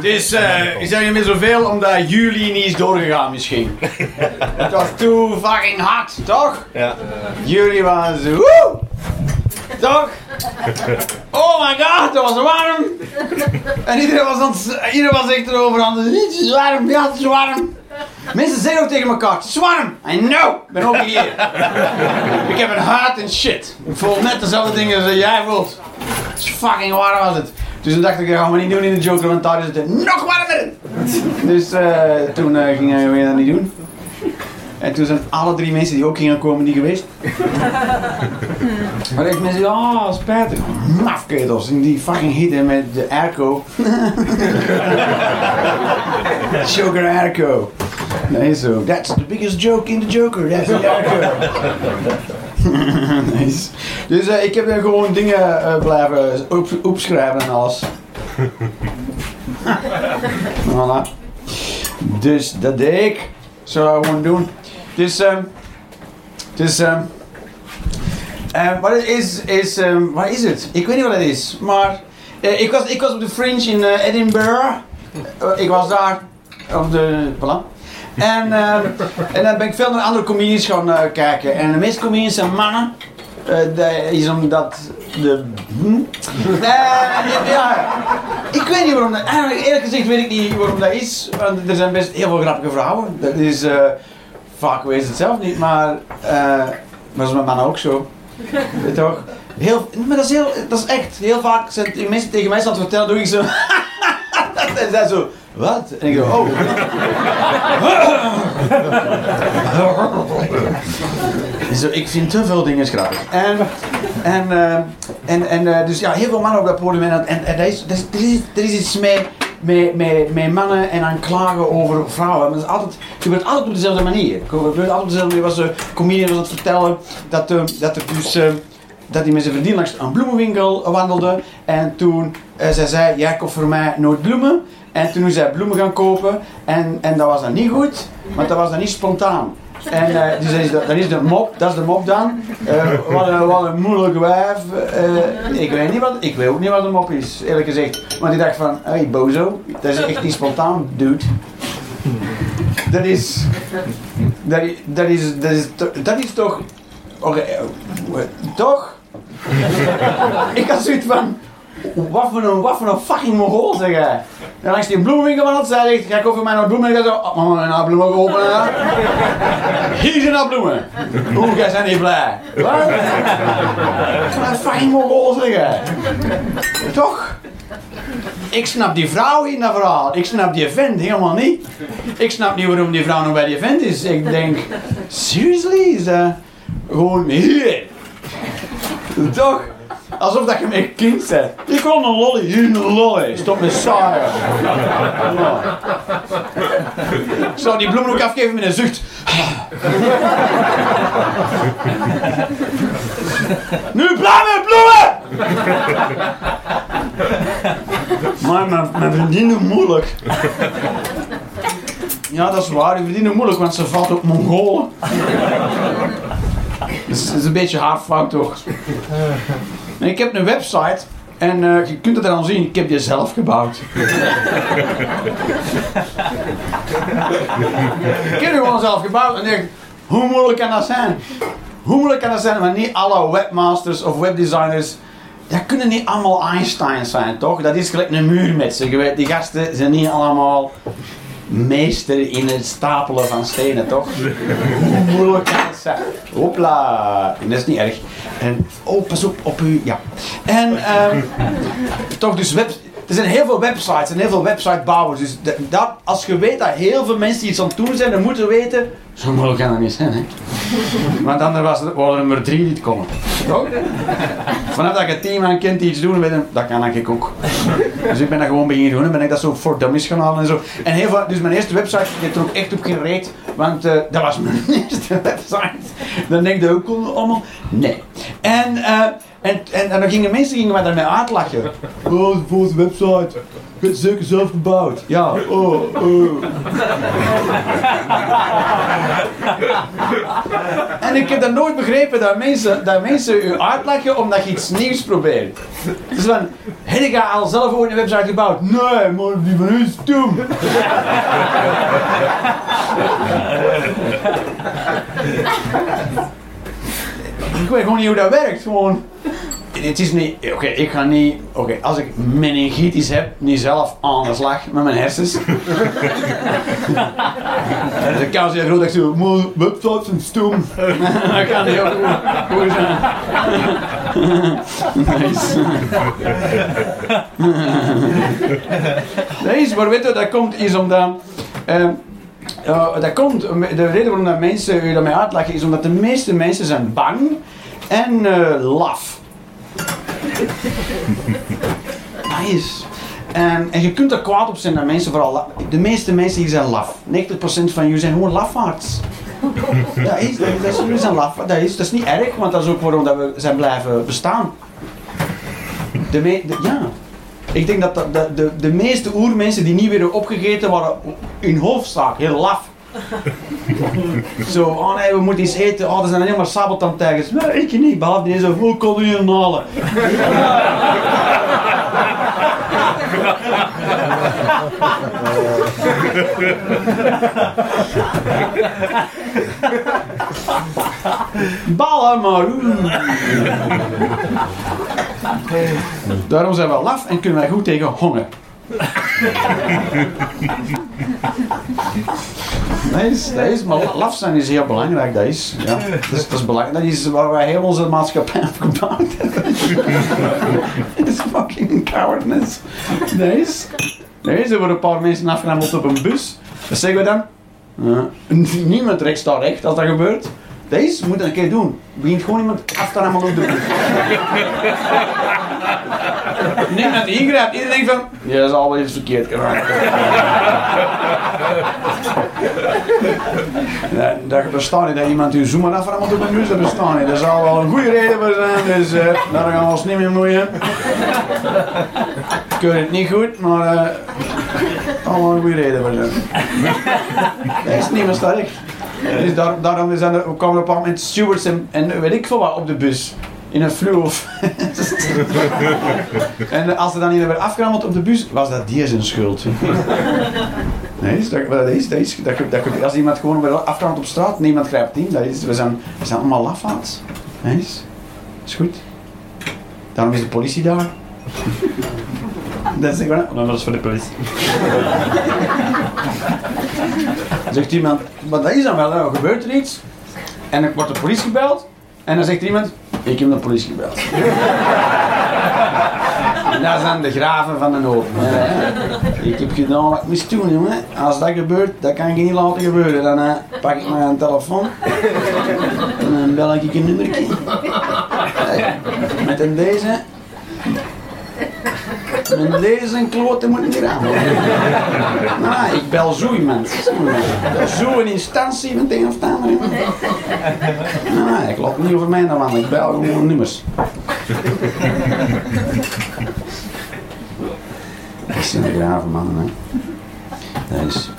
Dus eh, ik zeg niet meer zoveel omdat jullie niet is doorgegaan misschien. Het was too fucking hot, toch? Ja. Jullie waren zo, woe! Toch? Oh my god, het was warm! En iedereen was, iedereen was echt erover aan het het is warm, ja het is warm. Mensen zeggen ook tegen elkaar, het is warm. I know, ik ben ook hier. ik heb een hart en shit. Ik voel net dezelfde dingen als jij voelt. Het is fucking warm was het. Dus toen dacht ik, dat gaan we niet doen in de Joker, want daar is het nog warmer. Dus eh, toen eh, gingen we dat niet doen. En toen zijn alle drie mensen die ook gingen komen niet geweest. maar echt mensen, ah, spijtig. Mafketels in die fucking hitte met de airco. Joker airco. Nee, zo. That's the biggest joke in the Joker. That's the airco. nice. Dus eh, ik heb er gewoon dingen eh, blijven op, opschrijven en alles. voilà. Dus dat deed ik. Zou ik gewoon doen. Dus, ehm dus, eh, wat het is, is, ehm wat is het? Ik weet niet wat het is, maar eh, ik, was, ik was op de Fringe in Edinburgh. Ik was daar op de, voilà. En, ehm, en dan ben ik veel naar andere comedians gaan eh, kijken. En de meeste comedians zijn mannen. Eh, dat is omdat de. Hm? Eh, ik weet niet waarom dat. Eerlijk gezegd weet ik niet waarom dat is. Want er zijn best heel veel grappige vrouwen. Dat is. vaak weet het zelf niet, maar. maar dat is met mannen ook zo. Toch? Heel, maar dat is, heel, dat is echt. Heel vaak zijn mensen tegen mij staan te vertellen, doe ik zo. en zij zo. Wat? En ik zo, oh. Zo, ik vind te veel dingen grappig. En, en, eh, en, en eh, dus ja, heel veel mannen op dat podium. En, en, en er, is, er, is, er, is, iets mee, met, met, met mannen en aan klagen over vrouwen. Maar dat is altijd, het gebeurt altijd op dezelfde manier. Het gebeurt altijd op dezelfde manier. Was de comedian was het vertellen dat, eh, dat er dus... dat hij met zijn vriendin langs een bloemenwinkel wandelde. En toen eh, zij zei, jij koopt voor mij nooit bloemen. En toen is hij bloemen gaan kopen. En, en dat was dan niet goed, want dat was dan niet spontaan. En eh, dus dat is, de, dat is de mop, dat is de mop dan. Eh, wat, een, wat een moeilijk wijf. Eh, ik, weet niet wat, ik weet ook niet wat de mop is, eerlijk gezegd. Want ik dacht van, hé hey, bozo, dat is echt niet spontaan, dude. Dat is, dat is, dat is, dat is, toch, eh, toch? ik had zoiets van, wat voor een, wat voor een fucking mongool zeg jij. En langs die bloemenwinkel van het zei ik, ga ik over mijn bloemen en ik zo, oh, mama, mijn bloemen openen. Hier zijn nou bloemen. Oeh, jij bent niet blij. Wat? Wat een fucking mongool zeg. Toch? Ik snap die vrouw in dat verhaal. Ik snap die vent helemaal niet. Ik snap niet waarom die vrouw nog bij die vent is. Ik denk, seriously? Is dat gewoon hier? Toch? Alsof dat je met een kind bent. Ik wil een lolly. Hier een lolly. Stop met saaien. Ja. Ik zou die bloemen ook afgeven met een zucht. Nu blij met bloemen! Maar mijn, mijn vriendin doet moeilijk. Ja, dat is waar. Die vriendin doet moeilijk, want ze valt op Mongolen. Dus dat is een beetje haar fout toch? En ik heb een website en eh, je kunt het dan zien, ik heb die zelf gebouwd. ik heb die gewoon zelf gebouwd en ik, hoe moeilijk kan dat zijn? Hoe moeilijk kan dat zijn? Maar niet alle webmasters of webdesigners, dat kunnen niet allemaal Einstein zijn, toch? Dat is gelijk een muurmetser. Je weet, die gasten zijn niet allemaal meester in het stapelen van stenen, toch? Hoe moeilijk kan zijn? Hopla! En dat is niet erg. En, oh, pas op, op u, ja. En, ehm, toch dus web... Er zijn heel veel websites en heel veel websitebouwers. Dus dat, als je weet dat heel veel mensen iets aan het doen zijn, dan moeten we weten... Zo moeilijk kan dat niet zijn, hè? Want anders was er, waren er maar drie die het konden. Toch? Vanaf dat je een team aan kent die iets doen, weet je, dat kan ik ook. Dus ik ben dat gewoon beginnen doen en ben ik dat zo voor dummies gaan halen en zo. En heel veel, dus mijn eerste website, ik heb er ook echt op gereed, want eh, dat was mijn eerste website. Dan denk je ook allemaal, nee. En, eh, En, en, en dan gingen mensen gingen mij daarmee uitlachen. Oh, de volgende website. Ik heb het zeker zelf gebouwd. Ja, oh, oh. En ik heb dat nooit begrepen dat mensen, dat mensen u uitlachen omdat je iets nieuws probeert. Dus van, heb ik al zelf ooit een website gebouwd? Nee, maar die van u is dom. ik weet gewoon niet hoe dat werkt. Gewoon. Het is niet, oké, ik ga niet, oké, als ik meningitis heb, niet zelf aan de slag met mijn hersens. de kans is groot dat ik zo, maar websites zijn stom. dat kan niet ook goed, zijn. nice. nee, maar weet je, dat komt is omdat, uh, uh, dat komt, de reden waarom dat mensen u daarmee uitlachen is omdat de meeste mensen zijn bang en uh, laf. nice. En, en je kunt er kwaad op zijn dat mensen vooral... De meeste mensen hier zijn laf. 90% van jullie zijn gewoon lafaards. Dat is, dat, dat is, jullie zijn laf. Dat is, dat is niet erg, want dat is ook waarom dat we zijn blijven bestaan. De, me, de ja. Ik denk dat de, de, de, de meeste oermensen die niet werden opgegeten waren in hoofdzaak heel laf. Zo, oh nee, we moeten iets eten. Oh, er zijn alleen maar sabeltandtijgers. Nee, ik niet, behalve die zo, hoe kon je halen? Ballen maar. Daarom zijn we laf en kunnen wij goed tegen honger. Nee, is, dat is, maar laf zijn is heel belangrijk. Dat is, ja, dat is, dat is belangrijk. Dat is waar wij heel onze maatschappij op gebouwd hebben. Het is fucking cowardness. Nee, is, nee, er worden een paar mensen afgenomen op een bus. Wat zeggen we dan? Uh, niemand recht staat recht als dat gebeurt. Deze moet een keer doen. Begint gewoon iemand af te rammen op de bus. Niemand ingrijpt. Iedereen denkt van, ja, dat is al wel iets verkeerd gedaan. dat bestaat niet dat iemand uw zoemer aframmelt op de bus. Dat bestaat niet. Dat zal wel een goede reden voor zijn. Dus uh, daar gaan we ons niet meer moeien. Ik weet het niet goed, maar uh, allemaal een goede reden voor is niet meer sterk. Dus daar, daarom zijn er, kwamen er op een moment stewards en, weet ik veel wat op de bus. In een fluo. en als ze dan niet werden afgerammeld op de bus, was dat die zijn schuld. nee, dat, dat is, dat is, dat, als iemand gewoon werd afgerammeld op straat, niemand grijpt in. Dat is, we, zijn, we zijn allemaal lafaards. Nee, is, is goed. Daarom is de politie daar. Dat is gewoon, oh, dat is voor de politie. zegt iemand, maar dat is dan wel, er gebeurt er iets. En dan wordt de politie gebeld. En dan zegt iemand, ik heb de politie gebeld. en dat zijn de graven van de nood. ik heb gedaan wat ik moest doen, jongen. Als dat gebeurt, dat kan ik niet laten gebeuren. Dan pak ik mijn telefoon. en dan bel ik een nummertje. met een deze. Mijn deze kloten moet niet aan. Nou, ik bel zo iemand. Zo een instantie met een of het. Nou, ik laat niet over mij dan, ik bel gewoon nummers. Dat zijn de grave mannen, hè. Dat is...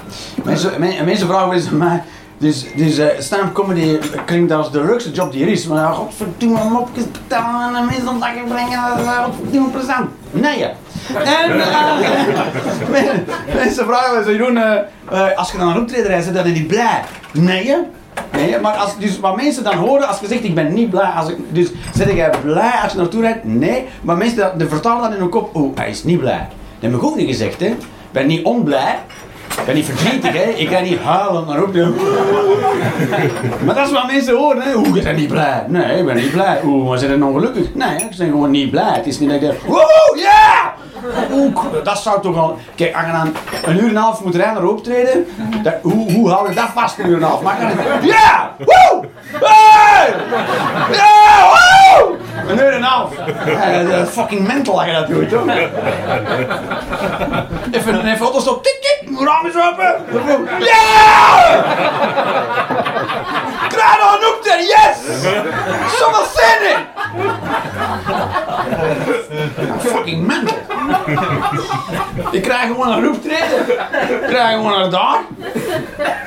Mensen, mensen vragen eens mij... Dus, dus uh, stand-up comedy klinkt als de leukste job die er is. Maar godverdomme mopjes betalen en mensen op dagen brengen, dat is godverdomme plezant. Nee, ja. En uh, mensen vragen wel Jeroen, uh, als je dan een optreden rijdt, dan ben je niet blij. Nee, Nee, maar als, dus wat mensen dan horen als je zegt ik ben niet blij, als ik, dus zeg jij blij als je naartoe rijdt? Nee, maar mensen de vertalen dat in hun kop, oh hij is niet blij. Dat heb ik ook niet gezegd hè. Ik ben niet onblij, ik ben niet verdrietig, hè. Ik ga niet huilen naar op de... Maar dat is wat mensen horen, hè. Oeh, je bent niet blij. Nee, ik ben niet blij. Oeh, maar ze zijn ongelukkig. Nee, ik ben gewoon niet blij. Het is niet dat ik denk, ja! Oeh, dat zou toch al... Kijk, als je dan een uur en een half moet rijden naar optreden, dat, hoe, hoe hou je dat vast een uur en een half? Maar ja! Woe! Hey! Ja! Woe! Een uur en een half. Ja, fucking mental als je dat doet, toch? Even, even autostop. Tik, tik. Raam is open. Ja! Kranen aan optreden. Yes! Zoveel zin in! Fucking mental. Ik krijg gewoon een roeptreden. Ik krijg gewoon naar daar.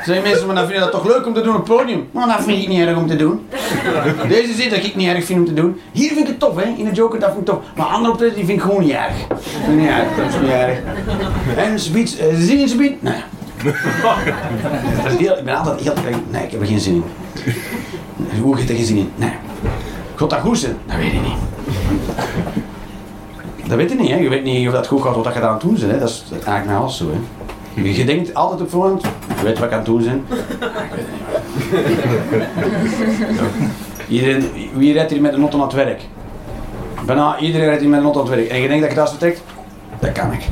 Zeggen mensen, maar dan vind je dat toch leuk om te doen op het podium? Maar dat vind ik niet erg om te doen. Deze zit dat ik niet erg vind om te doen. Hier vind ik het tof, hè. In de Joker, dat vind ik tof. Maar andere optreden, die vind ik gewoon niet erg. Dat vind ik niet erg. Dat is niet erg. En speech, uh, zin in speech? Nee. Dat is heel, ik ben altijd heel... Nee, ik heb er geen zin in. Hoe er geen zin in? Nee. Gaat dat goed zijn? Dat weet ik niet. Dat weet je niet, hè. Je weet niet of dat goed gaat wat je daar aan het doen hè. Dat is eigenlijk met alles zo, hè. Je denkt altijd op voorhand, je weet wat ik aan het doen ben. Iedereen, wie rijdt hier met een auto naar het werk? Bijna iedereen rijdt hier met een auto naar het werk. En je denkt dat je dat vertrekt? Dat kan ik.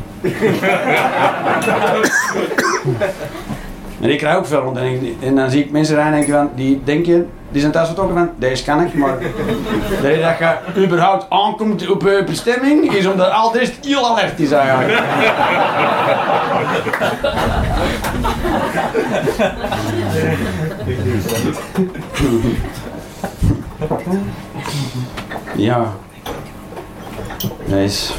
En ik krijg ook veel rond en, dan zie ik mensen rijden en denk van, die denken, die zijn thuis vertrokken van, deze kan ik, maar dat je überhaupt aankomt op je bestemming is omdat al rest heel alert is eigenlijk. Ja. Nice.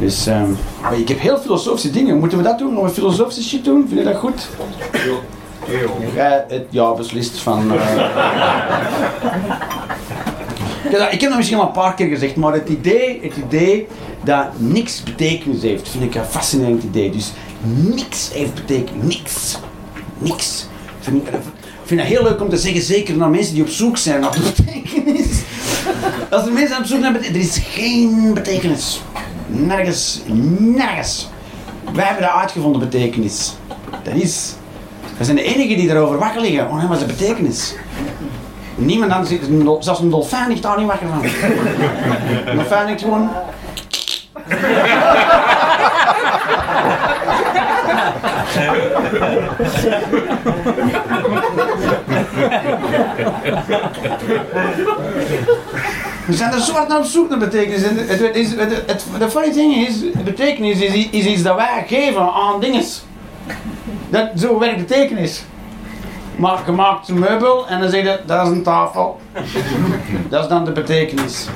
Dus, ehm, ik heb heel filosofische dingen. Moeten we dat doen? Nog een filosofische shit doen? Vind je dat goed? Ja, het ja beslist van. eh. ik, heb dat, dat misschien al een paar keer gezegd, maar het idee, het idee dat niks betekenis heeft, vind ik een fascinerend idee. Dus niks heeft betekenis. Niks. Niks. Ik vind, het heel leuk om te zeggen, zeker naar mensen die op zoek zijn naar betekenis. Als er mensen op zoek naar betekenis, er is geen betekenis. Nergens, nergens. Wij hebben dat uitgevonden, betekenis. Dat is. We zijn de enigen die erover wakker liggen. Oh wat is de betekenis? Niemand anders, zelfs een dolfijn ligt daar niet wakker van. Een dolfijn ligt gewoon. We zijn er zwart naar op zoek betekenis. En het, het, is, het, de funny thing is, betekenis is, is iets dat wij geven aan dingen. Dat, zo werkt betekenis. Maar je maakt een meubel en dan zeg je, dat is een tafel. Dat is dan de betekenis.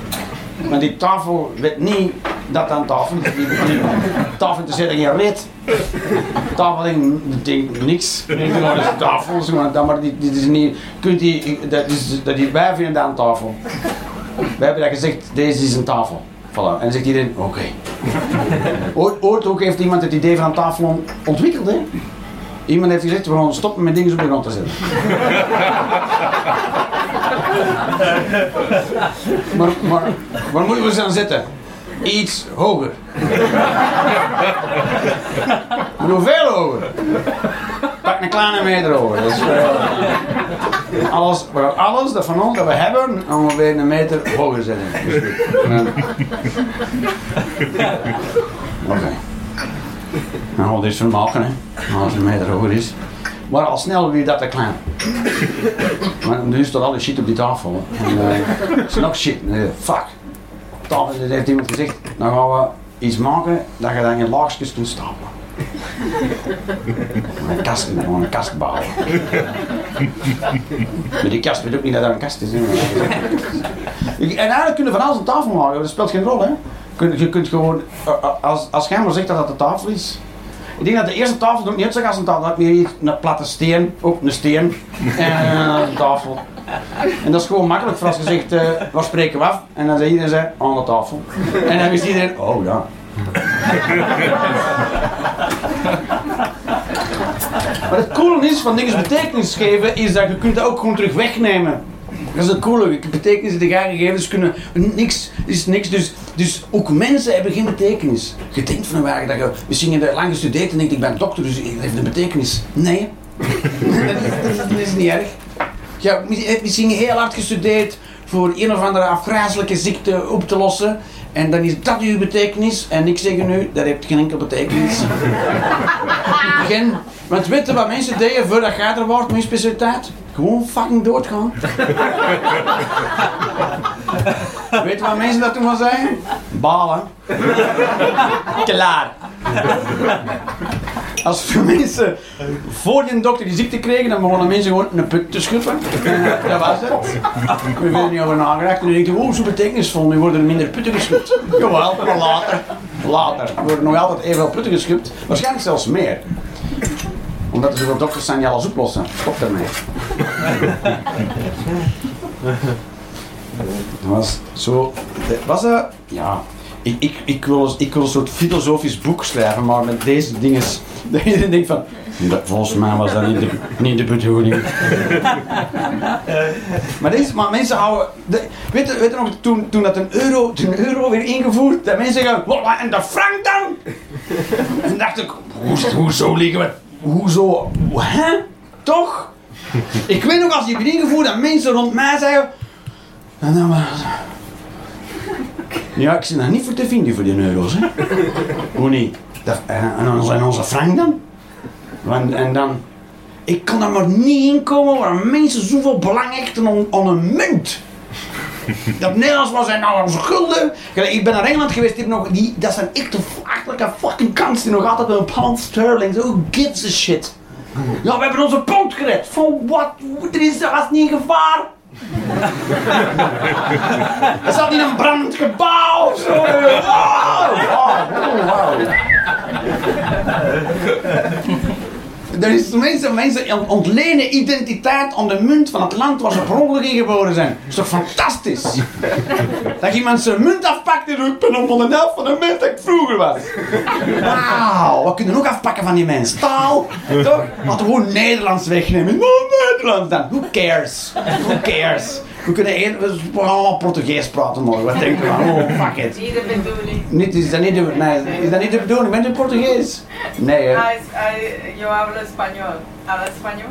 Maar die tafel weet niet dat dat een tafel. Die, die tafel interesseert er geen reet. Tafel denkt denkt niks. Ik denk, dat is een tafel, maar, dat, maar dit is niet, kunt die, dat is, dat die, wij vinden een tafel. Wij hebben dat gezegd, deze is een tafel. Voilà. En dan zegt iedereen, oké. Ooit, ooit ook heeft iemand het idee van een tafel on- ontwikkeld, hè? Iemand heeft gezegd, we gaan stoppen met dingen op de grond te zetten. maar, maar waar moeten we ze aan zetten? Iets hoger. Hoeveel hoger? Pak een kleine meter hoger. Dat is, eh, alles, alles dat van ons dat we hebben, weer een meter hoger zetten. Dus, ja. Oké. Nou, dit is vermaken, hè. Als een meter hoger is. Maar al snel weer dat te klein. Maar nu staat alle shit op die tafel. En het is nog shit. Nee, fuck. Tafel, heeft iemand gezegd, dan gaan we iets maken dat je dan in laagjes kunt stapelen. Een kast, gewoon een kast bouwen. Maar die kast weet ook niet dat dat een kast is. En eigenlijk kunnen van alles een tafel maken, dat speelt geen rol hè. Je kunt gewoon, eh, eh, als, als maar zegt dat dat de tafel is. Ik denk dat de eerste tafel doet niet uitzag als een tafel, dat meer een platte steen, op een steen en een tafel. En dat is gewoon makkelijk voor als je zegt, eh, waar spreken we af? En dan zei iedereen, aan de tafel. En dan wist iedereen, oh ja. Maar het coole is van dingen betekenis geven, is dat je kunt dat ook gewoon terug wegnemen. Dat is het coole. Betekenis die jij gegeven dus kunnen niks is niks. Dus, dus ook mensen hebben geen betekenis. Je denkt van een wagen dat je misschien heb je lang gestudeerd en denkt ik ben dokter, dus het heeft een betekenis. Nee, dat, is, dat is niet erg. Je hebt misschien heel hard gestudeerd voor een of andere afgrijzelijke ziekte op te lossen. En dan is dat uw betekenis. En ik zeg nu, dat heeft geen enkele betekenis. geen, want weet je wat mensen deden voordat jij er wordt met je specialiteit? Gewoon fucking doodgaan. weet je wat mensen dat toen van zeggen? Balen. Klaar. Als veel mensen voor die dokter die ziekte kregen, dan begonnen mensen gewoon een put te schuffen. En dat was het. We hebben er niet over nagedacht. En dan denk je, oh, zo betekenisvol, nu worden er minder putten geschupt. Jawel, maar later. Later. Er worden nog altijd evenveel putten geschupt. Waarschijnlijk zelfs meer. Omdat er zoveel dokters zijn die alles oplossen. Stop ermee. Dat was zo. Was dat? Ja. Ik, ik, ik, wil, ik wil een soort filosofisch boek schrijven, maar met deze dingen. Dat je denkt van. "Dat- Volgens mij was dat niet de, niet de bedoeling. maar, deze, maar mensen houden. De, weet, je, weet je nog, toen, toen dat een euro, toen een euro weer ingevoerd, dat mensen zeggen: "Wat, wat, en de frank dan? en dacht ik: hoe, hoezo liggen we. Hoezo? Hè? Toch? Ik weet nog als die werd ingevoerd dat mensen rond mij zeiden. En dan was Ja, ik zit daar niet voor te vinden voor die euro's. Hè. Hoe niet? Dat, en, en dan zijn onze frank dan? En, en dan... Ik kan daar maar niet in komen waar mensen zoveel belang hechten aan, een munt. Dat Nederlands was en nou onze gulden. Ik ben naar Engeland geweest, die nog, die, dat zijn echt de fucking kans die nog altijd een pound sterling. Who gives a shit? Ja, we hebben onze pond gered. Van wat? Er is er was niet in gevaar. Er zat in een brandend gebouw of zo. Wow, wow, Er is mensen, mensen ont- ontlenen identiteit aan de munt van het land waar ze per ongeluk in geboren zijn. Dat is toch fantastisch? Dat iemand zijn munt afpakt en ik ben op de helft van de munt dat ik vroeger was. Wauw, we kunnen ook afpakken van die mensen. Taal, toch? Laten we gewoon Nederlands wegnemen. Oh, Nederlands dan. Who cares? Who cares? We kunnen één, we gaan allemaal Portugees praten morgen. Wat denken we? Oh, fuck it. Niet de bedoeling. Niet, is, dat niet de, nee, is dat niet de bedoeling? Ben je Portugees? Nee, hè? Ah, yo hablo español. ¿Habla español?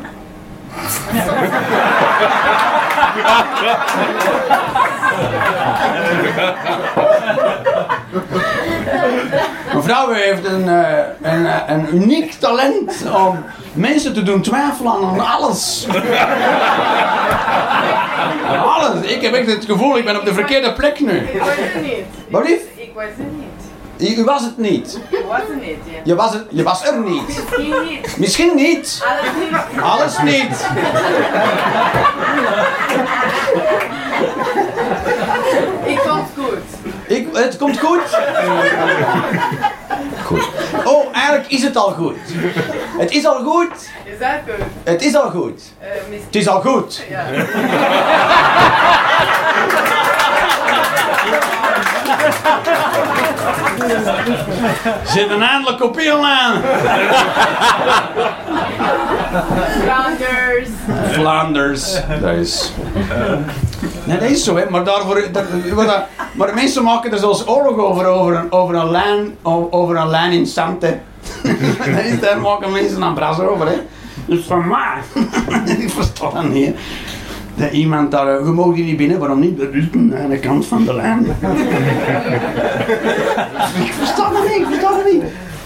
Mevrouw heeft een, eh, een, eh, een uniek talent om mensen te doen twijfelen aan alles. Aan alles. Ik heb echt het gevoel, ik ben op de verkeerde plek nu. Ik was er niet. Wat lief? Ik was er niet. Je, u was het niet. Ik was er niet, ja. Je was, het, je was er niet. Misschien niet. Misschien niet. Alles niet. Alles niet. Ik. Ik, het komt goed. Goed. Oh, eigenlijk is het al goed. Het is al goed. Is dat goed? Het is al goed. Eh, Het is al goed. ja. Zit een eindelijk kopie aan. Flanders. Flanders. Dat is. Nee, dat is zo, hè. Maar, daarvoor, dat, wat dat- maar de mensen maken er zelfs oorlog over, over een, over een, lijn, over een lijn in Sante. dat is, daar maken mensen een bras over, hè. Dus van mij. Ik versta dat niet, hè. Dat iemand daar, eh, je mag hier niet binnen, waarom niet? Dat is aan de kant van de lijn. ik versta dat niet, ik versta dat niet.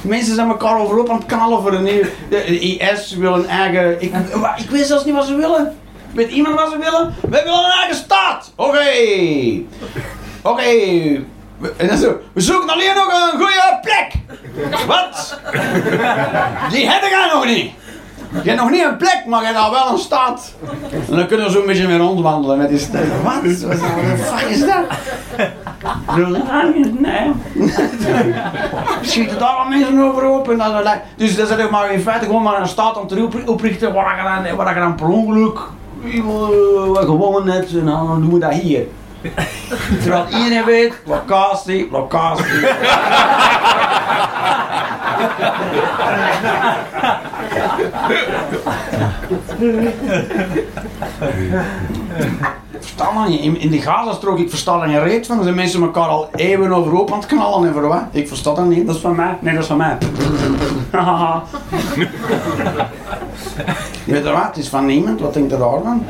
Mensen zijn elkaar overop aan het knallen voor een nieuwe. De IS wil een eigen. Ik, ik weet zelfs niet wat ze willen. Weet iemand wat ze willen? Wij willen een eigen staat! Oké! Oké! We- En dan zo, we zoeken alleen nog een goede plek! Wat? Die hebben jij nog niet! Je hebt nog niet een plek, maar je hebt al wel een staat. En dan kunnen we zo'n beetje weer rondwandelen met die steden. Wat? Wat de fuck is dat? Nee. Schieten daar al mensen over. En dan, dus dat is eigenlijk maar in feite gewoon maar een staat om te op- oprichten waar je dan, waar je dan per ongeluk eh, gewonnen hebt. En dan doen we dat hier. Terwijl iedereen weet, locatie, locatie. Ik versta dat niet. In, in die Gazastrook, ik versta er geen reet van. Er zijn mensen elkaar al eeuwen overhoop aan het knallen en voor wat. Ik versta dat niet. Dat is van mij. Nee, dat is van mij. Je weet je wat? Het is van niemand. Wat denkt er daarvan?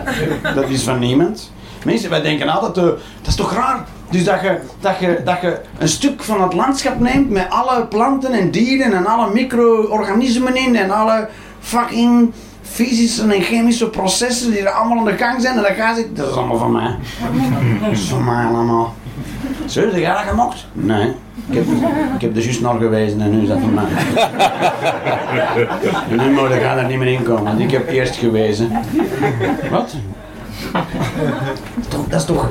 Dat is van niemand. Mensen, wij denken altijd, eh, dat is toch raar? Dus dat je, dat, je, dat je een stuk van het landschap neemt met alle planten en dieren en alle micro-organismen in en alle fucking fysische en chemische processen die er allemaal aan de gang zijn en dat gaat zitten. Dat is allemaal van mij. Dat is allemaal. Zo, heb jij dat gemokt? Nee. Ik heb, ik heb er juist naar gewezen en nu is dat van mij. Nu moet ik er niet meer in komen, want ik heb eerst gewezen. Wat? Dat is toch...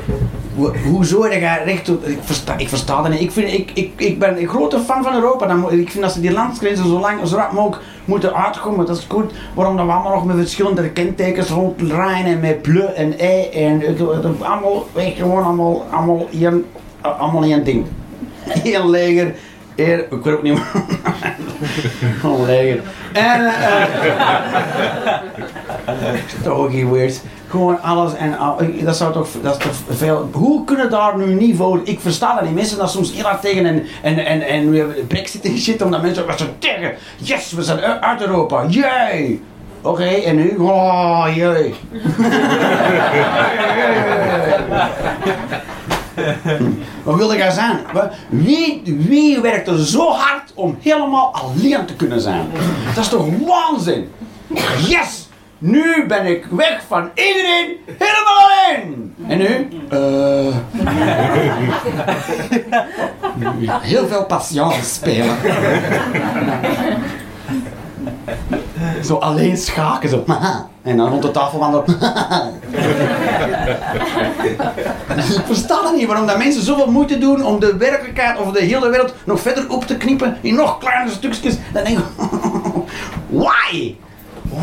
Ho- Hoezo heb je recht op... Ik versta, ik versta dat niet. Ik, vind, ik, ik, ik ben een grote fan van Europa. Dan, ik vind dat ze die landsgrenzen zo lang, zo rap mogelijk moeten uitkomen. Dat is goed. Waarom dat we allemaal nog met verschillende kentekens rondrijden en met ble en ei en... Allemaal, gewoon allemaal, allemaal, één, allemaal één ding. Eén leger. Eer, ik weet ook niet meer. Gewoon leger. En... eh toch ook weird. Gewoon alles en dat zou toch, dat is toch veel. Hoe kunnen daar nu niet voor? Ik versta dat niet. Mensen dat soms heel hard tegen en, en, en, en we hebben Brexit en shit, omdat mensen wat zo tegen. Yes, we zijn uit Europa. Yay! Oké, en nu? Oh, jee. Wat wilde jij zijn? Wie, wie werkt er zo hard om helemaal alleen te kunnen zijn? Dat is toch waanzin? Yes! Nu ben ik weg van iedereen, helemaal alleen! En nu? Eh. Heel veel patience spelen. Zo alleen schaken, zo. En dan rond de tafel wandelen. Ik versta dat niet, waarom dat mensen zoveel moeite doen om de werkelijkheid of de hele wereld nog verder op te knippen in nog kleinere stukjes. Dan denk ik, why?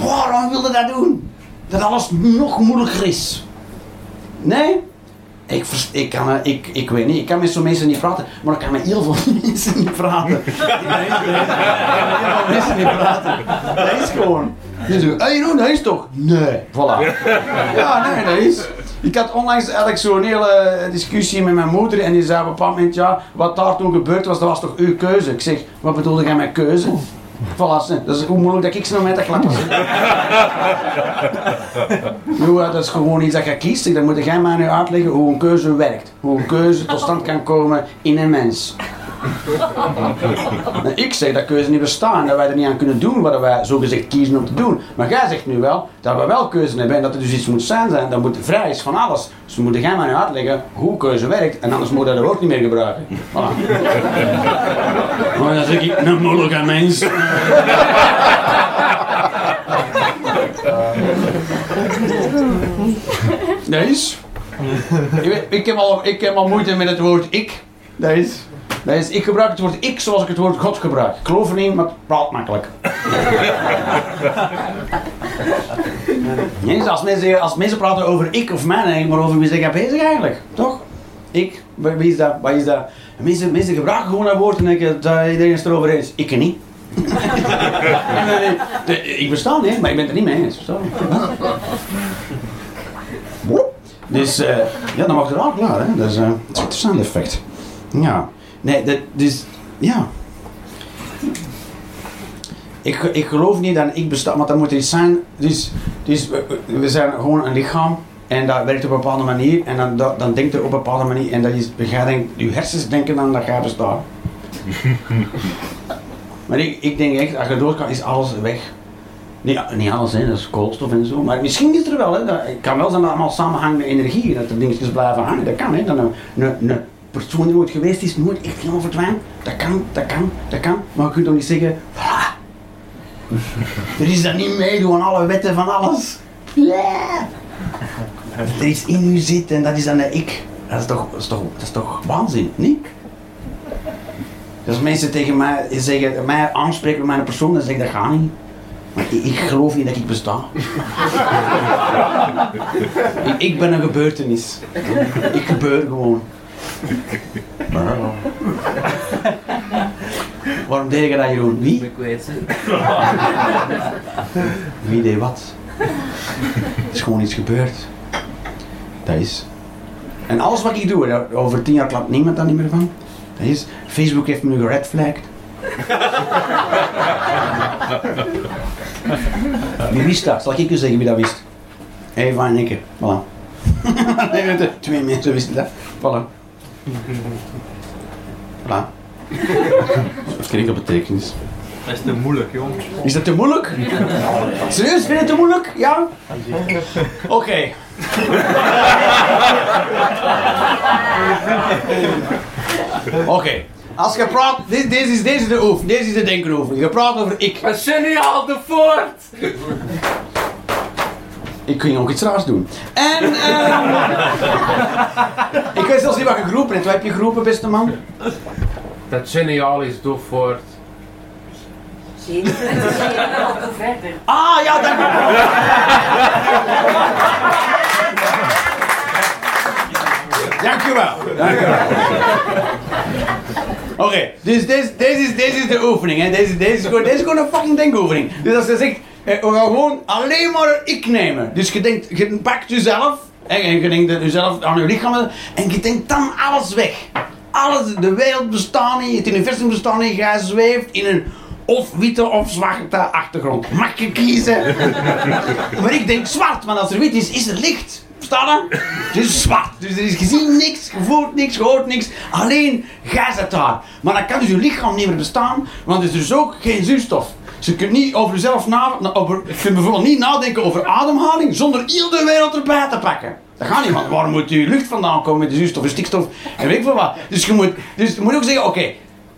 Waarom wilde dat doen? Dat alles nog moeilijker is. Nee? Ik, ik, kan, eh, ik, ik weet niet, ik kan met zo'n mensen niet praten, maar ik kan met heel veel mensen niet praten. Ik kan met heel veel mensen niet praten. Dat is gewoon. Je zegt, hé Jeroen, dat is toch? Nee, voilà. Ja, nee, dat is. Ik had onlangs eigenlijk zo'n hele discussie met mijn moeder en die zei op een bepaald moment, ja, wat daar toen gebeurd was, dat was toch uw keuze? Ik zeg, wat bedoelde jij met keuze? Voilà, dat is hoe moeilijk dat ik ze nog met te klappen zit. Nu, dat is gewoon iets dat je kiest. Dan moet jij mij nu uitleggen hoe een keuze werkt. Hoe een keuze tot stand kan komen in een mens. Nou, ik zeg dat keuze niet bestaan, dat wij er niet aan kunnen doen wat wij zogezegd kiezen om te doen. Maar jij zegt nu wel dat we wel keuze hebben en dat er dus iets moet zijn, zijn dat moet vrij is van alles. Dus moet jij mij nu uitleggen hoe keuze werkt en anders moet je dat ook niet meer gebruiken. Voilà. Maar dan zeg ik, een moeilijke mens. Dat is. Ik, ik, heb al, ik heb al moeite met het woord ik. Dat is. Dat is. Ik gebruik het woord ik zoals ik het woord God gebruik. Ik geloof er niet, maar het praat makkelijk. Nee, dus als, mensen, als mensen praten over ik of ik maar over wie zijn jij bezig eigenlijk? Toch? Ik, wie is dat? Wat is dat? En Mensen, mensen gebruiken gewoon dat woord en denken dat iedereen het erover eens. Ik niet. En denk ik, besta niet, maar ik ben er niet mee eens. Dus eh, ja, dan mag het wel klaar, hè? Dat is, eh, is een interessant effect. Ja, nee, dat, dus ja. Ik, ik geloof niet dat ik besta, want dat moet iets zijn. Dus, dus we, we- zijn gewoon een lichaam en dat werkt op een bepaalde manier en dan, dan, dan denkt er op een bepaalde manier en dat is, jij denkt, je hersens denken dan dat jij bestaat. maar ik, ik denk echt, als je dood kan, is alles weg. Niet, niet alles, hè, dat is koolstof en zo. Maar misschien is er wel, hè. Dat, het kan wel zijn dat allemaal samenhangende energie, dat er dingetjes blijven hangen. Dat kan, hè. Dat een, een, een persoon die nooit geweest is, nooit echt helemaal verdwijnt. Dat kan, dat kan, dat kan. Maar je kunt toch niet zeggen, voilà. er is dat niet meedoen aan alle wetten van alles. Er iets in u zit en dat is dan de ik. Dat is toch, dat is toch, dat is toch waanzin, niet? Dus als mensen tegen mij zeggen, mij aanspreken met mijn persoon, dan zeg ik dat gaat niet. Maar ik, ik geloof niet dat ik besta. ik, ik ben een gebeurtenis. Ik gebeur gewoon. Waarom deed je dat, Jeroen? Wie? Ik weet het. Wie deed wat? Het is gewoon iets gebeurd. Dat is. En alles wat ik doe, over tien jaar klapt niemand daar niet meer van. Dat is. Facebook heeft me nu geredflagged. Wie wist dat? Zal ik u zeggen wie dat wist? Eva en ik. Voilà. Je, Twee mensen wisten dat. Voilà. Voilà. Dat kreeg een betekenis. Dat is te moeilijk, jongens. Is dat te moeilijk? Serieus, vind je het te moeilijk? Ja? Oké. Oké. Als je praat, dit, deze, is, deze is de oefening, deze is de denkenoefening. Je praat over ik. Maar geniaal de voort! Ik ging ook iets raars doen. En, ehm ik weet zelfs niet wat je geroepen hebt. Wat heb je geroepen, beste man? Dat geniaal is de voort. Ah, ja, dank u Dank u wel. Dank u wel. Oké, dus deze, deze, is, deze is de oefening. Hè. Deze, deze, is gewoon, deze is gewoon een fucking denkoefening. Dus als je zegt, we gaan gewoon alleen maar ik nemen. Dus je denkt, je pakt jezelf en je denkt jezelf aan je lichaam en je denkt dan alles weg. Alles, de wereld bestaat niet, het universum bestaat niet, jij zweeft in een of witte of zwarte achtergrond. Mag je kiezen? maar ik denk zwart, want als er wit is, is er licht. Verstaan je? Is zwart. Dus er is gezien niks, gevoeld niks, gehoord niks. Alleen jij zit daar. Maar dan kan dus je lichaam niet meer bestaan, want er is dus ook geen zuurstof. Je kunt niet over jezelf na, je kunt bijvoorbeeld niet nadenken over ademhaling zonder de wereld erbij te pakken. Dat gaat niet, want waar moet je lucht vandaan komen met de zuurstof en stikstof en weet ik wat. Dus je moet, dus je moet ook zeggen, oké,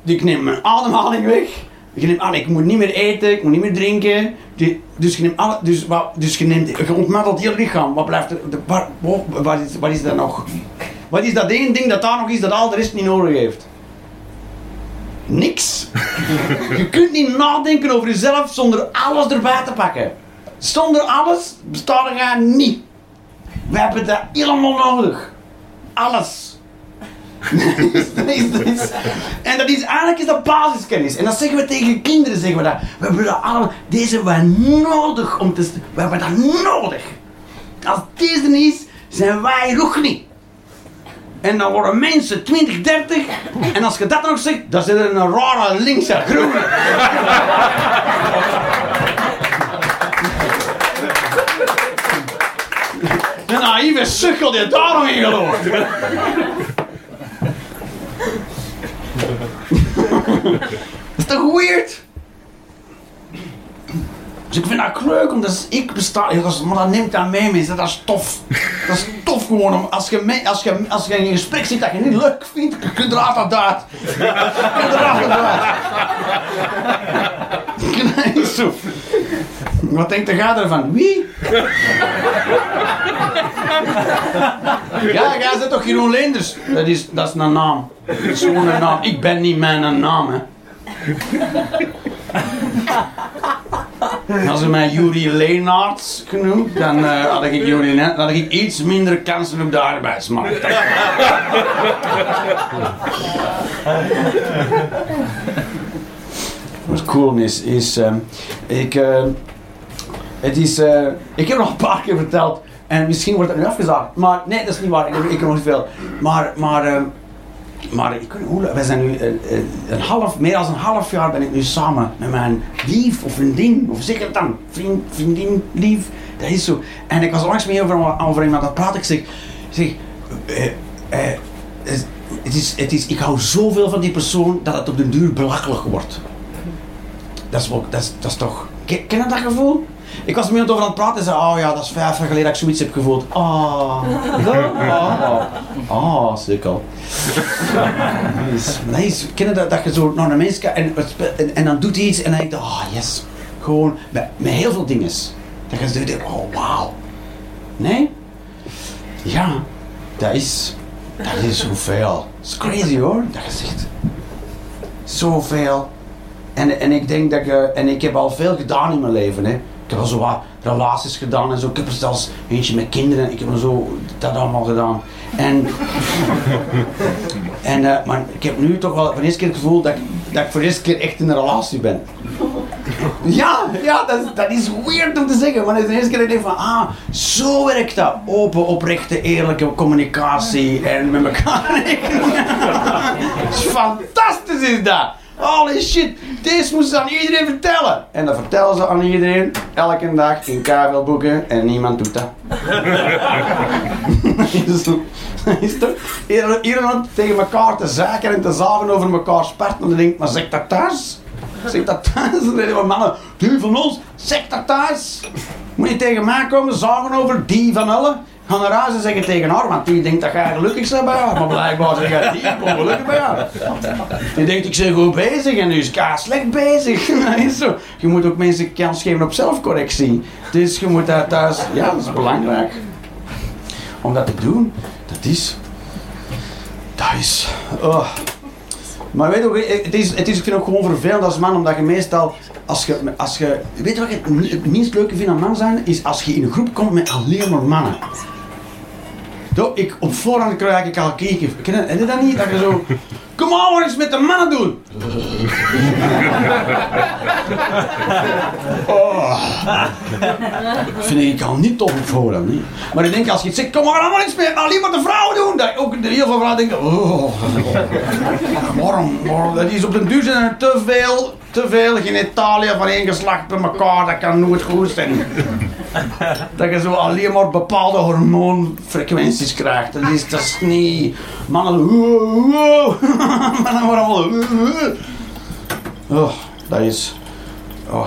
ik neem mijn ademhaling weg. Je neemt, ah, ik moet niet meer eten, ik moet niet meer drinken. Die- dus je neemt alle, dus, wat, dus je neemt, je ontmantelt lichaam. Wat blijft er, de, is, wat is er nog? Wat is dat één ding dat daar nog is dat al de rest niet nodig heeft? Niks. Je kunt niet nadenken over jezelf zonder alles erbij te pakken. Zonder alles bestaat er niet. We hebben dat helemaal nodig. Alles. En dat is eigenlijk is dat basiskennis. En dat zeggen we tegen kinderen, zeggen we dat. We hebben dat allemaal, deze we nodig om te, we hebben dat nodig. Als deze niet is, zijn wij nog niet. En dan worden mensen 20, 30. En als je dat nog zegt, dan zit er een rare linkse groene. Een naïeve sukkel die daar nog in gelooft. Is toch weird? Dus ik vind dat leuk, omdat ik besta, ja, dat is- maar dat neemt dat mee, mensen. Dat is tof. Dat is tof gewoon. Om, als, je mee, als, je, als je in een gesprek zit dat je niet leuk vindt, je kunt er altijd uit. Je altijd uit. Zo. Wat denkt de gaat ervan? Wie? Ja, jij zit toch Jeroen Leenders? Dat is, dat is een naam. Dat is gewoon een naam. Ik ben niet mijn naam, hè. Als ze mij Jury Leenaerts genoemd, dan eh, had ik Jury net, dan had ik iets minder kansen op de arbeidsmarkt. Wat cool is, is ehm, ik, ehm, het is, eh, ik heb nog een paar keer verteld en misschien wordt het nu afgezaagd, maar nee, dat is niet waar. Ik, heb- ik heb nog niet veel. Maar, maar, ehm, maar ik niet hoe, wij zijn nu eh, een half, meer dan een half jaar ben ik nu samen met mijn lief of vriendin, of zeg het dan, vriend, vriendin, lief, dat is zo. En ik was langs mee over, over iemand aan het praten, ik zeg, zeg eh, eh, het, is, het is, ik hou zoveel van die persoon dat het op den duur belachelijk wordt. Dat is, wel- dat is, dat is toch, ken je dat gevoel? Ik was met iemand over aan het praten en zei, oh ja, dat is vijf jaar geleden dat ik zoiets heb gevoeld. Ah, ah, ah, sukkel. Nice. nice. Ken je dat, dat je zo naar een mens kijkt en, en, en dan doet hij iets en dan denk je, ah yes. Gewoon met, met heel veel dingen. Dat je denkt, oh wauw. Nee? Ja, dat is, dat is zoveel. Dat is crazy hoor, dat je zegt. Zoveel. En, en ik denk dat je, en ik heb al veel gedaan in mijn leven. Hè. Ik heb al zo wat relaties gedaan en zo. Ik heb er zelfs eentje met kinderen. Ik heb er zo dat allemaal gedaan. En, en eh, maar ik heb nu toch wel voor de eerste keer het gevoel dat ik, dat ik voor de eerste keer echt in een relatie ben. Ja, ja dat, is- dat is weird om te zeggen, maar dat is de eerste keer dat ik denk van, ah, zo werkt dat. Open, oprechte, eerlijke communicatie en met elkaar is fantastisch is dat. Holy shit, deze moeten ze aan iedereen vertellen. En dat vertellen ze aan iedereen, elke dag in boeken en niemand doet dat. is, toch ieder- iedereen tegen elkaar te zaken en te zagen over elkaar sparten en dan ik, maar zeg dat thuis? Zeg dat thuis? Dan zeggen we mannen, die van ons, zeg dat thuis? Moet je tegen mij komen, zagen over die van allen? Ga naar huis en zeg het tegen haar, want die denkt dat jij gelukkig bent bij. Maar blijkbaar zeg jij die ongelukkig bij haar. Die denkt, ik ben goed bezig en nu is Ka slecht bezig. Dat is zo. Je moet ook mensen kans geven op zelfcorrectie. Dus je moet dat thuis... Ja, dat is belangrijk. Om dat te doen, dat is... Dat is... Oh. Maar weet je ook, het is, het is ik vind ook gewoon vervelend als man, omdat je meestal, als je, als je, weet je wat ik het, minst leuke vind aan man zijn, is als je in een groep komt met alleen maar mannen. Zo, ik, op voorhand krijg ik al keken. Ken je dat niet? Dat je zo, kom wat eens met de mannen doen. Oh. Vind ik al niet tof op voorhand. Niet. Maar ik denk als je het zegt, kom maar allemaal eens met alleen maar de vrouwen doen. Dat ook de heel veel vrouwen denken, oh. Waarom? waarom? Dat is op den duur zijn er te veel, te veel in Italië van één geslacht bij elkaar. Dat kan nooit goed zijn. Dat je zo alleen maar bepaalde hormoonfrequenties krijgt. Dat is, dat is niet... Mannen... Mannen worden allemaal... Oh, dat is... Oh,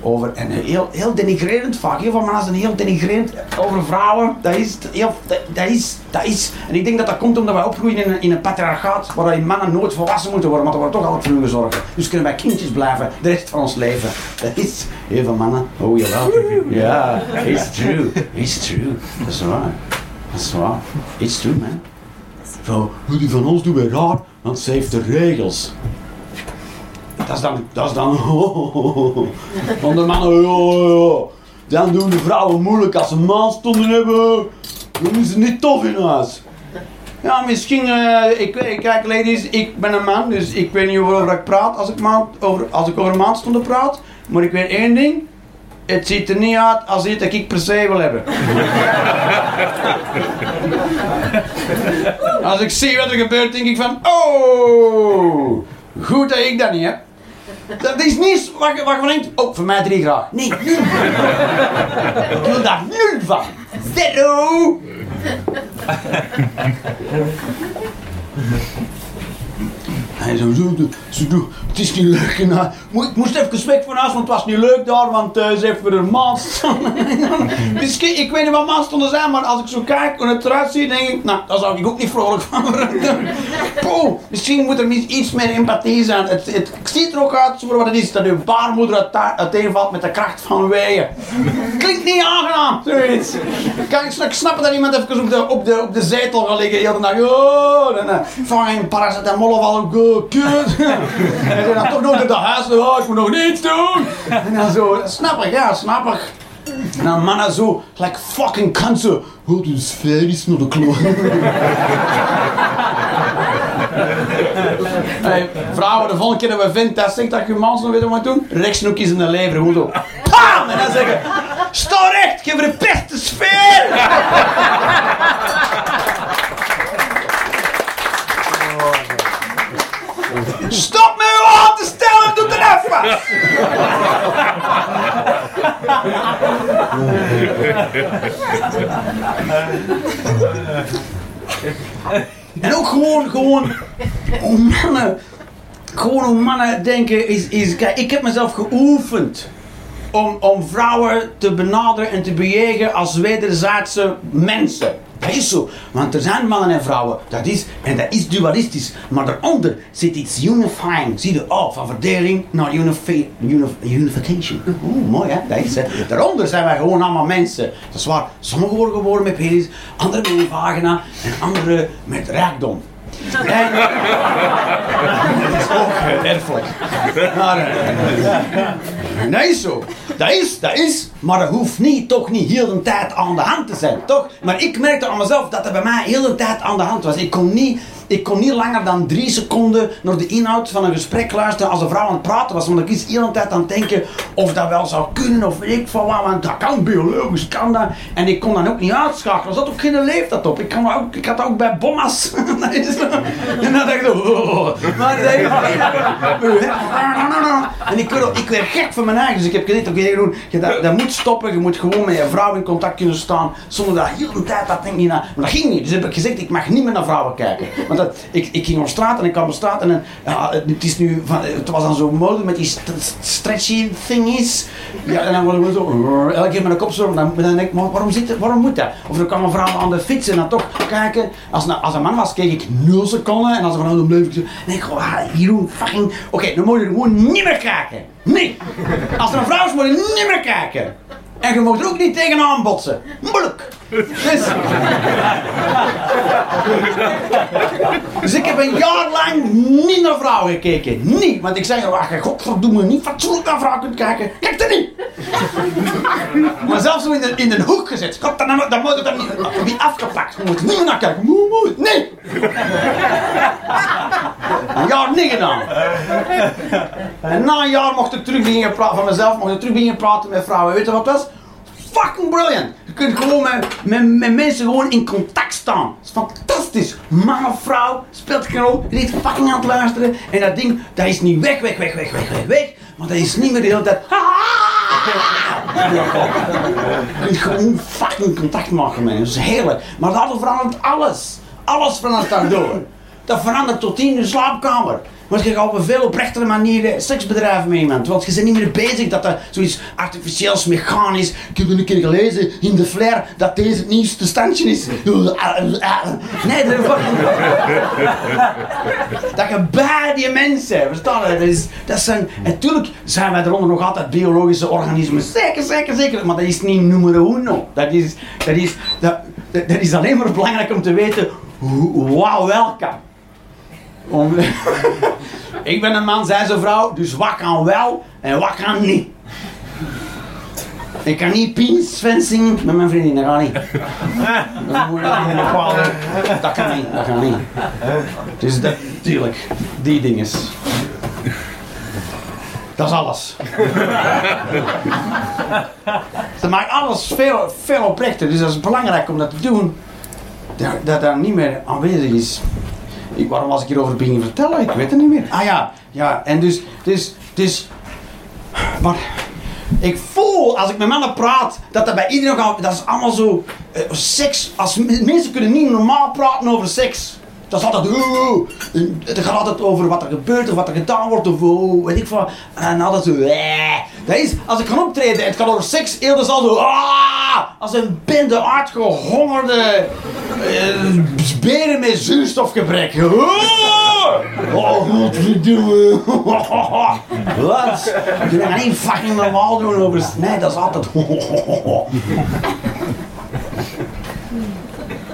over... En heel, heel denigrerend vaak. Heel veel mannen zijn heel denigrerend over vrouwen. Dat is... Heel, dat, dat is... Dat is... En ik denk dat dat komt omdat wij opgroeien in een, in een patriarchaat waar mannen nooit volwassen moeten worden, want er wordt toch altijd voor hun gezorgd. Dus kunnen wij kindjes blijven de rest van ons leven. Dat is... Heel veel mannen... Oh, jawel. Ja, it's true. It's true. Dat is waar. Dat is waar. It's true, man. Van, hoe die van ons doen wij raar, want ze heeft de regels. Dat is dan, dat is dan, van de mannen. Dan doen de vrouwen moeilijk als ze maanstonden hebben. Dan is het niet tof in huis. Ja, misschien, eh, ik, ik, kijk ladies, ik ben een man, dus ik weet niet waarover ik praat als ik, over, als ik over maandstonden praat. Maar ik weet één ding, het ziet er niet uit als iets dat ik per se wil hebben. Als ik zie wat er gebeurt, denk ik van, oh, goed dat ik dat niet heb. Dat is niet wat je, wat je denkt, oh, voor mij drie graag. Nee, nul. ik wil daar nul van. Zero. Hij zo, zo, zo, zo, het is niet leuk. En, ik moest even weg van huis, want het was niet leuk daar, want uh, ze heeft weer een maand. Misschien, ik weet niet wat maandstonden zijn, maar als ik zo kijk en het eruit zie, denk ik, nou, daar zou ik ook niet vrolijk van worden. Misschien moet er iets meer empathie zijn. Het, het ziet er ook uit voor wat het is, dat uw baarmoeder uit, uiteenvalt met de kracht van weeën. Klinkt niet aangenaam, zoiets. Kan ik snap- snappen dat iemand even op de, op de, op de zetel gaat liggen, heel de dag, oh, dan uh, een paracetamol of al, oh, kut. En dan toch nog de huis, oh, ik moet nog niets doen. En dan zo, snap ik, ja, snap ik. En dan mannen zo, like fucking kansen. Oh, de sfeer is naar de kloot. Hey, vrouwen, de volgende keer dat we vinden dat zegt dat je mans nog weet wat doen, rechtsnoekjes in de lever, gewoon zo. Pam! En dan zeggen, sta recht, geef er een beste sfeer! Stop met uw hand te stellen, doe het even! En ook gewoon, gewoon, hoe mannen, gewoon hoe mannen denken is, is kijk, ik heb mezelf geoefend om, om vrouwen te benaderen en te bejegen als wederzijdse mensen. Dat is zo, want er zijn mannen en vrouwen, dat is, en dat is dualistisch, maar daaronder zit iets unifying. Zie je, oh, van verdeling naar unifi unif unification. Oeh, mooi hè, dat is. Daaronder zijn wij gewoon allemaal mensen. Dat is waar, sommigen worden geboren met penis, anderen met vagina en anderen met rijkdom. En, dat is ook erfelijk. Maar, is zo. Dat is, dat is. Maar dat hoeft niet, toch niet heel de tijd aan de hand te zijn, toch? Maar ik merkte aan mezelf dat dat bij mij heel de tijd aan de hand was. Ik kon niet, ik kon niet langer dan drie seconden naar de inhoud van een gesprek luisteren als een vrouw aan het praten was. Want ik was heel de tijd aan het denken of dat wel zou kunnen of ik van wat. Want dat kan biologisch, kan dat. En ik kon dan ook niet uitschakelen. Er zat ook geen leeftijd op. Ik, kan ook, ik had ook bij bommas. Is zo. en dan dacht ik oh. Maar dat en ik werd, ik werd gek van mijn eigen. Dus ik heb gezegd, oké, Jeroen, je dat, dat moet stoppen. Je moet gewoon met je vrouw in contact kunnen staan. Zonder dat heel de tijd dat ding niet naar... Maar dat ging niet. Dus heb ik gezegd, ik mag niet meer naar vrouwen kijken. Dat, ik, ik ging op straat en ik kwam op straat en ja, het is nu van, het was dan zo mode met die st stretchy thingies. Ja, en dan word ik zo, elke keer met een kop zo, dan, dan denk ik, waarom, zit waarom moet dat? Of dan kwam een vrouw aan de fiets en dan toch kijken. Als, als een man was, keek ik 0 seconden en als een vrouw dan bleef ik zo, gewoon, ah, Jeroen, fucking, oké, dan moet je gewoon niet meer kijken. Nee. Als er een vrouw is, moet je niet meer kijken. En je mag er ook niet tegenaan botsen. Moeilijk. Dus, ik heb een jaar lang niet naar vrouwen gekeken. Niet. Want ik zei, waar je godverdomme niet fatsoenlijk naar vrouwen kunt kijken, kijk er niet. maar zelfs zo in de hoek gezet. God, dan, dan moet het er niet, afgepakt. Moet er niet meer naar kijken. Moe, moe. Nee. Een jaar niet gedaan. En na een jaar mocht ik terug beginnen praten van mezelf, mocht ik terug beginnen praten met vrouwen. Weet je wat dat was? Fucking brilliant! Kunt gewoon met, met, met mensen gewoon in contact staan. Is fantastisch. Man of vrouw, speelt geen rol. Je zit fucking aan het luisteren. En dat ding, dat is niet weg, weg, weg, weg, weg, weg, weg. Maar dat is niet meer de hele tijd. Je kunt gewoon fucking contact maken met. Dat is heerlijk. Maar dat verandert alles. Alles verandert daardoor. Dat verandert tot in je slaapkamer. Want je gaat op een veel oprechtere manier eh, seks bedrijven met. Want je bent niet meer bezig dat dat zoiets artificieels, mechanisch. Ik heb een keer gelezen in de flair dat deze het nieuwste standje is. Nee, dat fucking... Dat je bij die mensen, verstaan je? Dat, is, dat zijn, natuurlijk zijn wij eronder nog altijd biologische organismen. Zeker, zeker, zeker. Maar dat is niet numero uno. Dat is, dat is, dat, dat, dat is alleen maar belangrijk om te weten hoe, wat wel kan. Ik ben een man, zij is een vrouw, dus wat kan wel en wat kan niet. Ik kan niet penisfencing met mijn vriendin, dat gaat niet. Dat, moet niet dat kan niet, dat kan niet. Dus dat, tuurlijk, die dinges. Dat is alles. Dat maakt alles veel, veel oprechter, dus dat is belangrijk om dat te doen. Dat dat, dat niet meer aanwezig is. Ik, waarom was ik hierover beginnen vertellen? Ik weet het niet meer. Ah ja, ja, en dus, dus, dus, maar ik voel als ik met mannen praat dat dat bij iedereen gaat, dat is allemaal zo, eh, seks, als mensen kunnen niet normaal praten over seks. Dat is altijd, oh, oh. En het gaat altijd over wat er gebeurt of wat er gedaan wordt of oh, weet ik wat. En altijd zo, eh. Dat is, als ik ga optreden en het gaat over seks, eerder zal zo, ah, als een bende uitgehongerde eh, beren met zuurstofgebrek. Oh, oh godverdomme. Wat? Je kan niet fucking normaal doen over, nee, dat is altijd,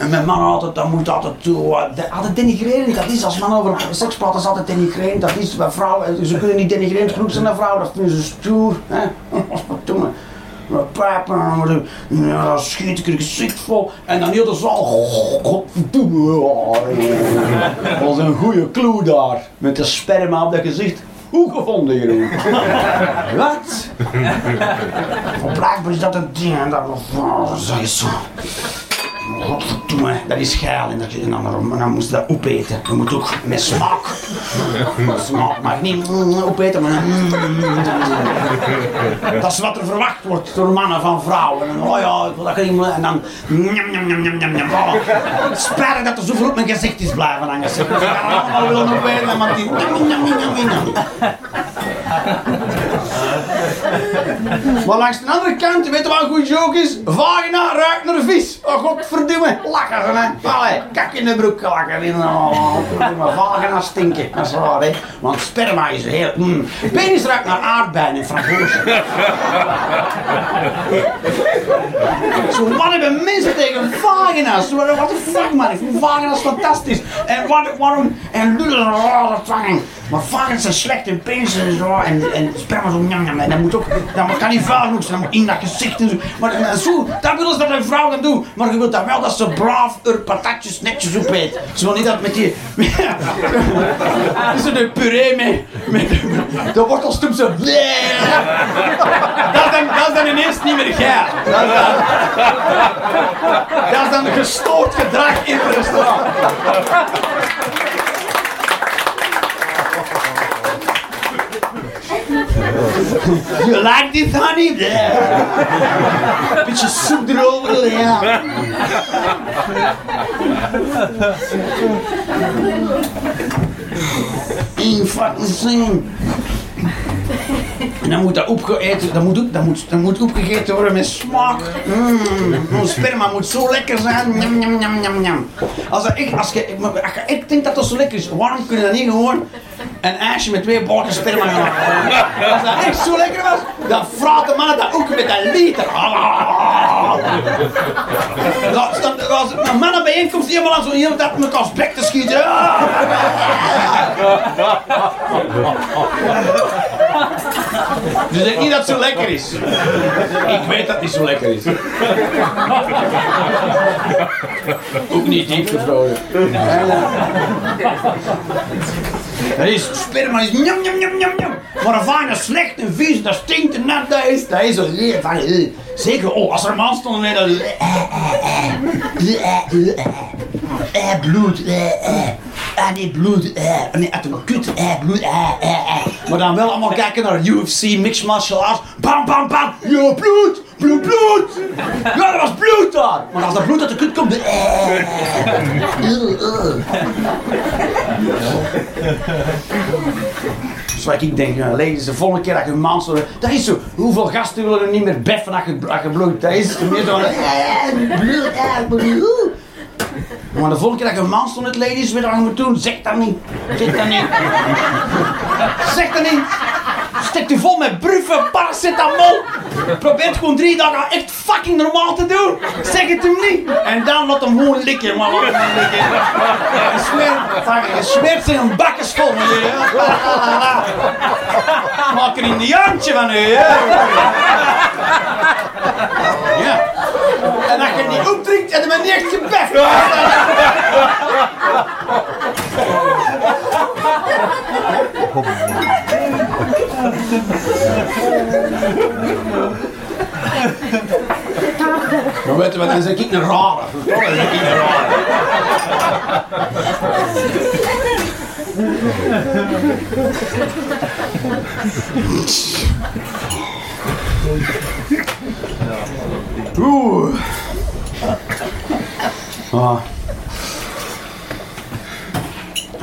En met mannen altijd, dat moet altijd toe, eh, altijd denigrerend. Dat is als mannen over seks praten, is altijd denigrerend. Dat is bij vrouwen, ze kunnen niet denigrerend genoeg zijn naar vrouwen, dat vinden ze stoer. Doe maar. Maar pijpen, dan schiet ik er gezicht vol. En dan heel de zaal, godverdomme. Dat was een goede clue daar. Met de sperma op dat gezicht. Hoe gevonden, Jeroen? Wat? Blijkbaar is dat een ding. En dat, oh, dat is zo. Godverdomme, dat is geil. En, dat, en dan, dan moest je dat opeten. Je moet ook met smaak. Smaak mag niet mm, opeten, maar... Dat is wat er verwacht wordt door mannen van vrouwen. En, oh ja, ik wil dat geen... En dan... njam, njam, njam, njam, njam, njam. Oh, Spijtig dat er zoveel op mijn gezicht is blijven hangen. Ze gaan allemaal willen opeten, maar die... njam, njam, njam, njam, njam. Maar langs de andere kant, weet je wat een goed joke is? Vagina ruikt naar vis. Oh godverdomme, lachen ze hè. Allee, kak in de broek lachen. In, oh, vagina stinken. Dat is waar hè. Want sperma is heel... Mm. Penis ruikt naar aardbeien en frambozen. Zo, wat hebben mensen tegen vagina's? What the fuck man, ik vind vagina's fantastisch. En wat, waarom... En oh, dat. Maar vagina's zijn slecht en penis en zo. En, en sperma zo... En dat moet ook... Dat kan niet vuil genoeg zijn, dat moet in dat gezicht en zo. Maar en zo, dat willen ze dat een vrouw kan doen. Maar je wilt dat wel dat ze braaf er patatjes netjes op eet. Ze wil niet dat met die... Zo de puree mee. Met de wortelstoep zo... Dat is dan, dat is dan ineens niet meer geil. Dat is dan, dat is dan gestoord gedrag in het restaurant. You like this, honey? Yeah. Beetje soep erover, ja. Eén fucking zin. En dan moet dat opgegeten, dat moet, dat moet, dat moet opgegeten worden met smaak. Mm, ons sperma moet zo lekker zijn. Njam, njam, njam, njam, njam. Als, dat echt, als, je, maar als je echt denkt dat dat zo lekker is, waarom kun je dan niet gewoon een ijsje met twee balken sperma maken? Als dat echt zo lekker was, dan vraagt de mannen dat ook met een liter. Dat, dat, als een mannenbijeenkomst helemaal aan zo'n hele tijd met elkaar bek te schieten. Dus denk niet dat het zo lekker is. Ik weet dat het niet zo lekker is. Ook niet diep gevroren. Dat is sperma is njam njam njam njam njam. Maar een is slecht en vies, dat stinkt en nat, dat is, dat is zo leer van. Zeker, oh, als er een man stond eh, eh, eh, eh, eh, bloed, eh, eh. Ah nee, bloed, eh, nee, uit een kut, eh, bloed, eh, eh, eh. Maar dan wel allemaal kijken naar UFC, mixed martial arts, bam, bam, bam, ja, bloed, bloed, bloed. Ja, er was bloed daar. Maar als dat bloed uit de kut komt, eh, eh, eh. Wat ik denk, ja, ladies, de volgende keer dat je een man zo... Dat is zo, hoeveel gasten willen er niet meer beffen als je, je bloedt? Dat is meer zo... eh, bloed, eh, bloed. Maar de volgende keer dat je een man stond met ladies, wat je moet doen? Zeg dat niet. Zeg dat niet. Zeg dat niet. Stek je vol met bruffen, paracetamol. Probeer gewoon drie dagen echt fucking normaal te doen. Zeg het hem niet. En dan laat hem gewoon likken, man. Je smeert, je smeert zijn hè. Maak er een indiaantje van u, hè. Ja. En als je niet opdrinkt, heb je me niet echt gebeft. Maar weet je wat, dan zeg ik een rare. Dan zeg ik een rare. Oeh. Ah.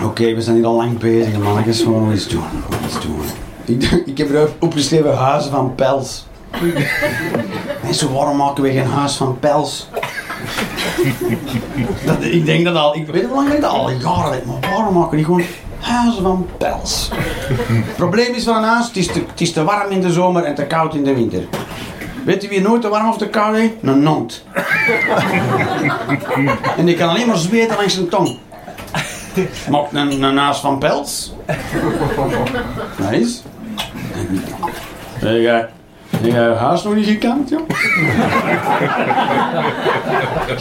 Oké, we zijn hier al lang bezig, mannetjes. We moeten iets doen. Iets doen. Ik, ik heb er opgeschreven huizen van pels. Mensen, waarom maken we geen huis van pels? Ik denk dat al, ik weet hoe lang dat al jaren maar waarom maken niet gewoon huizen van pels? Het probleem is van een huis, het is, te, het is warm in de zomer en te koud in de winter. Weet u wie nooit te warm of te koud heeft? Een nont. en die kan alleen maar zweten langs zijn tong. Maakt een, een van pels. Nice. Hey, je huis nog niet gekant, joh?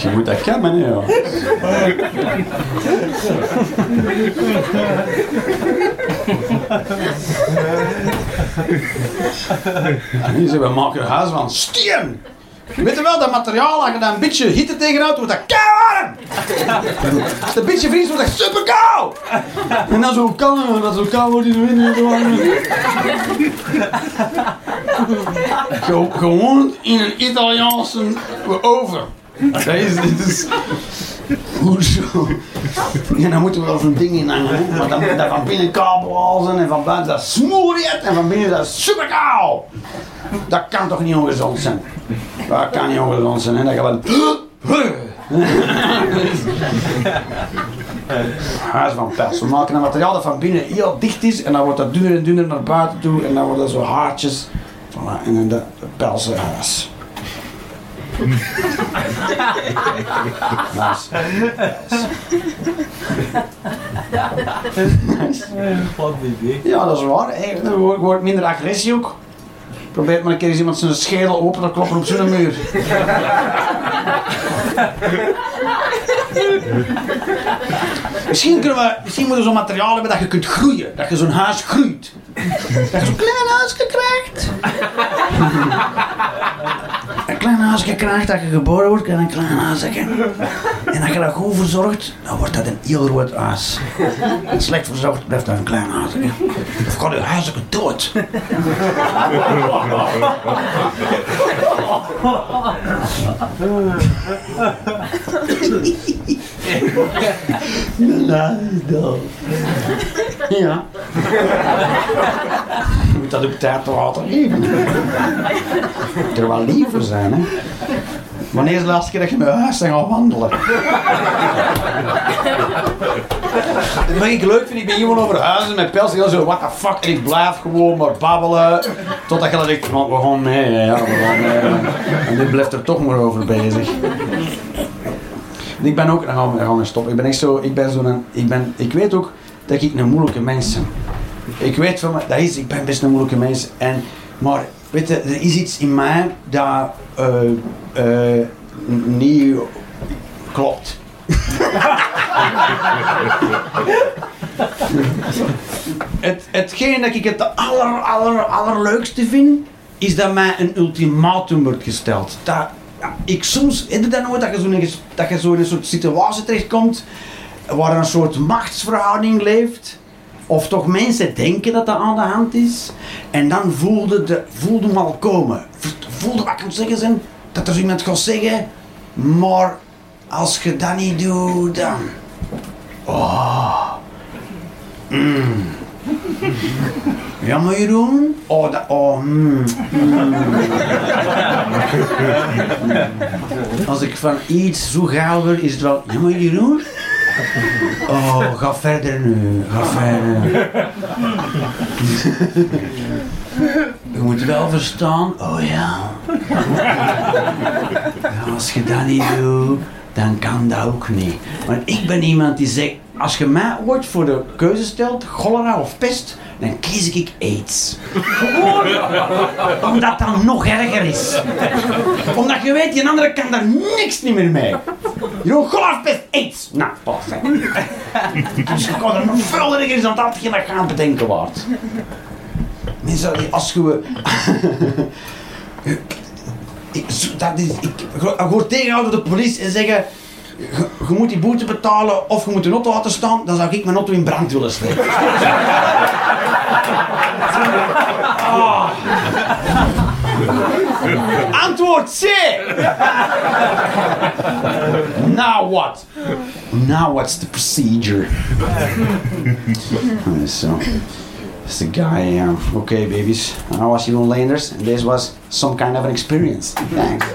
Je moet dat kennen, hè, joh. En hier zeggen we maken huis van steen. Weet je wel, dat materiaal, als je daar een beetje hitte tegenhoudt, wordt dat keiwarm. Als het een beetje vriest, wordt dat super koud. En dan zo kan dat zo koud wordt in de winter. Ge- Gewoon in een Italiaanse dit is... Hoezo? Dan moeten we wel zo'n ding in hangen. Maar dan moet dat van binnen kabel zijn en van buiten dat smooriet en van binnen dat super koud. Dat kan toch niet ongezond zijn? Dat kan niet ongezond zijn, hè? Dat gaat wel... Huis van pels. We maken een materiaal dat van binnen heel dicht is en dan wordt dat dunner en dunner naar buiten toe en dan worden dat zo haartjes. Voilà, en dan de pelsenhuis. Nice. Wat idee. Ja, dat is waar. Wordt wordt minder agressie ook. Probeer maar een keer eens iemand zijn schedel open te kloppen op zo'n muur. misschien, kunnen we, misschien moeten we zo'n materiaal hebben dat je kunt groeien. Dat je zo'n huis groeit. Dat je zo'n klein huisje krijgt. Een klein huisje krijgt, dat je geboren wordt, je een klein huisje. En als je dat goed verzorgt, dan wordt dat een heel groot huis. En slecht verzorgd blijft dat een klein huisje. Of gaat je huisje dood. Ja. Je moet dat op tijd te laten geven. Moet er wel liever zijn, hè. Wanneer is de laatste keer dat je met huis bent gaan wandelen? Wat ik leuk vind, ik ben gewoon over huizen met pels. en zo, what the fuck, en ik blijf gewoon maar babbelen. Totdat je denkt, "Want we gaan mee, ja, we gaan. En dit blijft er toch maar over bezig. Ik ben ook, gaan we, gaan stoppen. Ik ben echt zo, ik ben zo'n, ik ben, ik weet ook dat ik een moeilijke mens ben. Ik weet van dat is, ik ben best een moeilijke mens. En, maar, weet je, er is iets in mij dat n- niet klopt. het, hetgeen dat ik het aller, aller, allerleukste vind, is dat mij een ultimatum wordt gesteld. Dat, ik soms, heb dat nooit, dat je, zo in, een soort situatie terechtkomt, waar een soort machtsverhouding leeft, of toch mensen denken dat dat aan de hand is, en dan voelde de, voelde hem al komen. Voelde wat ik zeggen zijn, dat er iemand gaat zeggen, maar als je dat niet doet, dan... Oh. Mm. Ja, maar Jeroen? Oh, dat... Oh, mm, mm. Als ik van iets zo gauw is het wel... Ja, maar Jeroen? Oh, ga verder nu. Ga verder. Je moet wel verstaan. Oh ja. Ja, Als je dat niet doet, dan kan dat ook niet. Want ik ben iemand die zegt, als je mij ooit voor de keuze stelt, cholera of pest, dan kies ik AIDS. Gewoon omdat dat nog erger is. Omdat je weet, die andere kan daar niks niet meer mee. Je doet cholera of pest, AIDS. Nou, pas. Dus je kan er nog veel erger dan dat je dat gaan bedenken waard. Mensen, als je... Ik, zo- dat is, ik, tegengehouden door de politie en zeggen... Je, moet die boete betalen of je moet een auto laten staan, dan zou ik mijn auto in brand willen steken. Ah. Antwoord C! Now what? Now what's the procedure? so, is the guy, yeah. Okay, babies. I was Jeroen Leenders, and this was some kind of an experience. Thanks.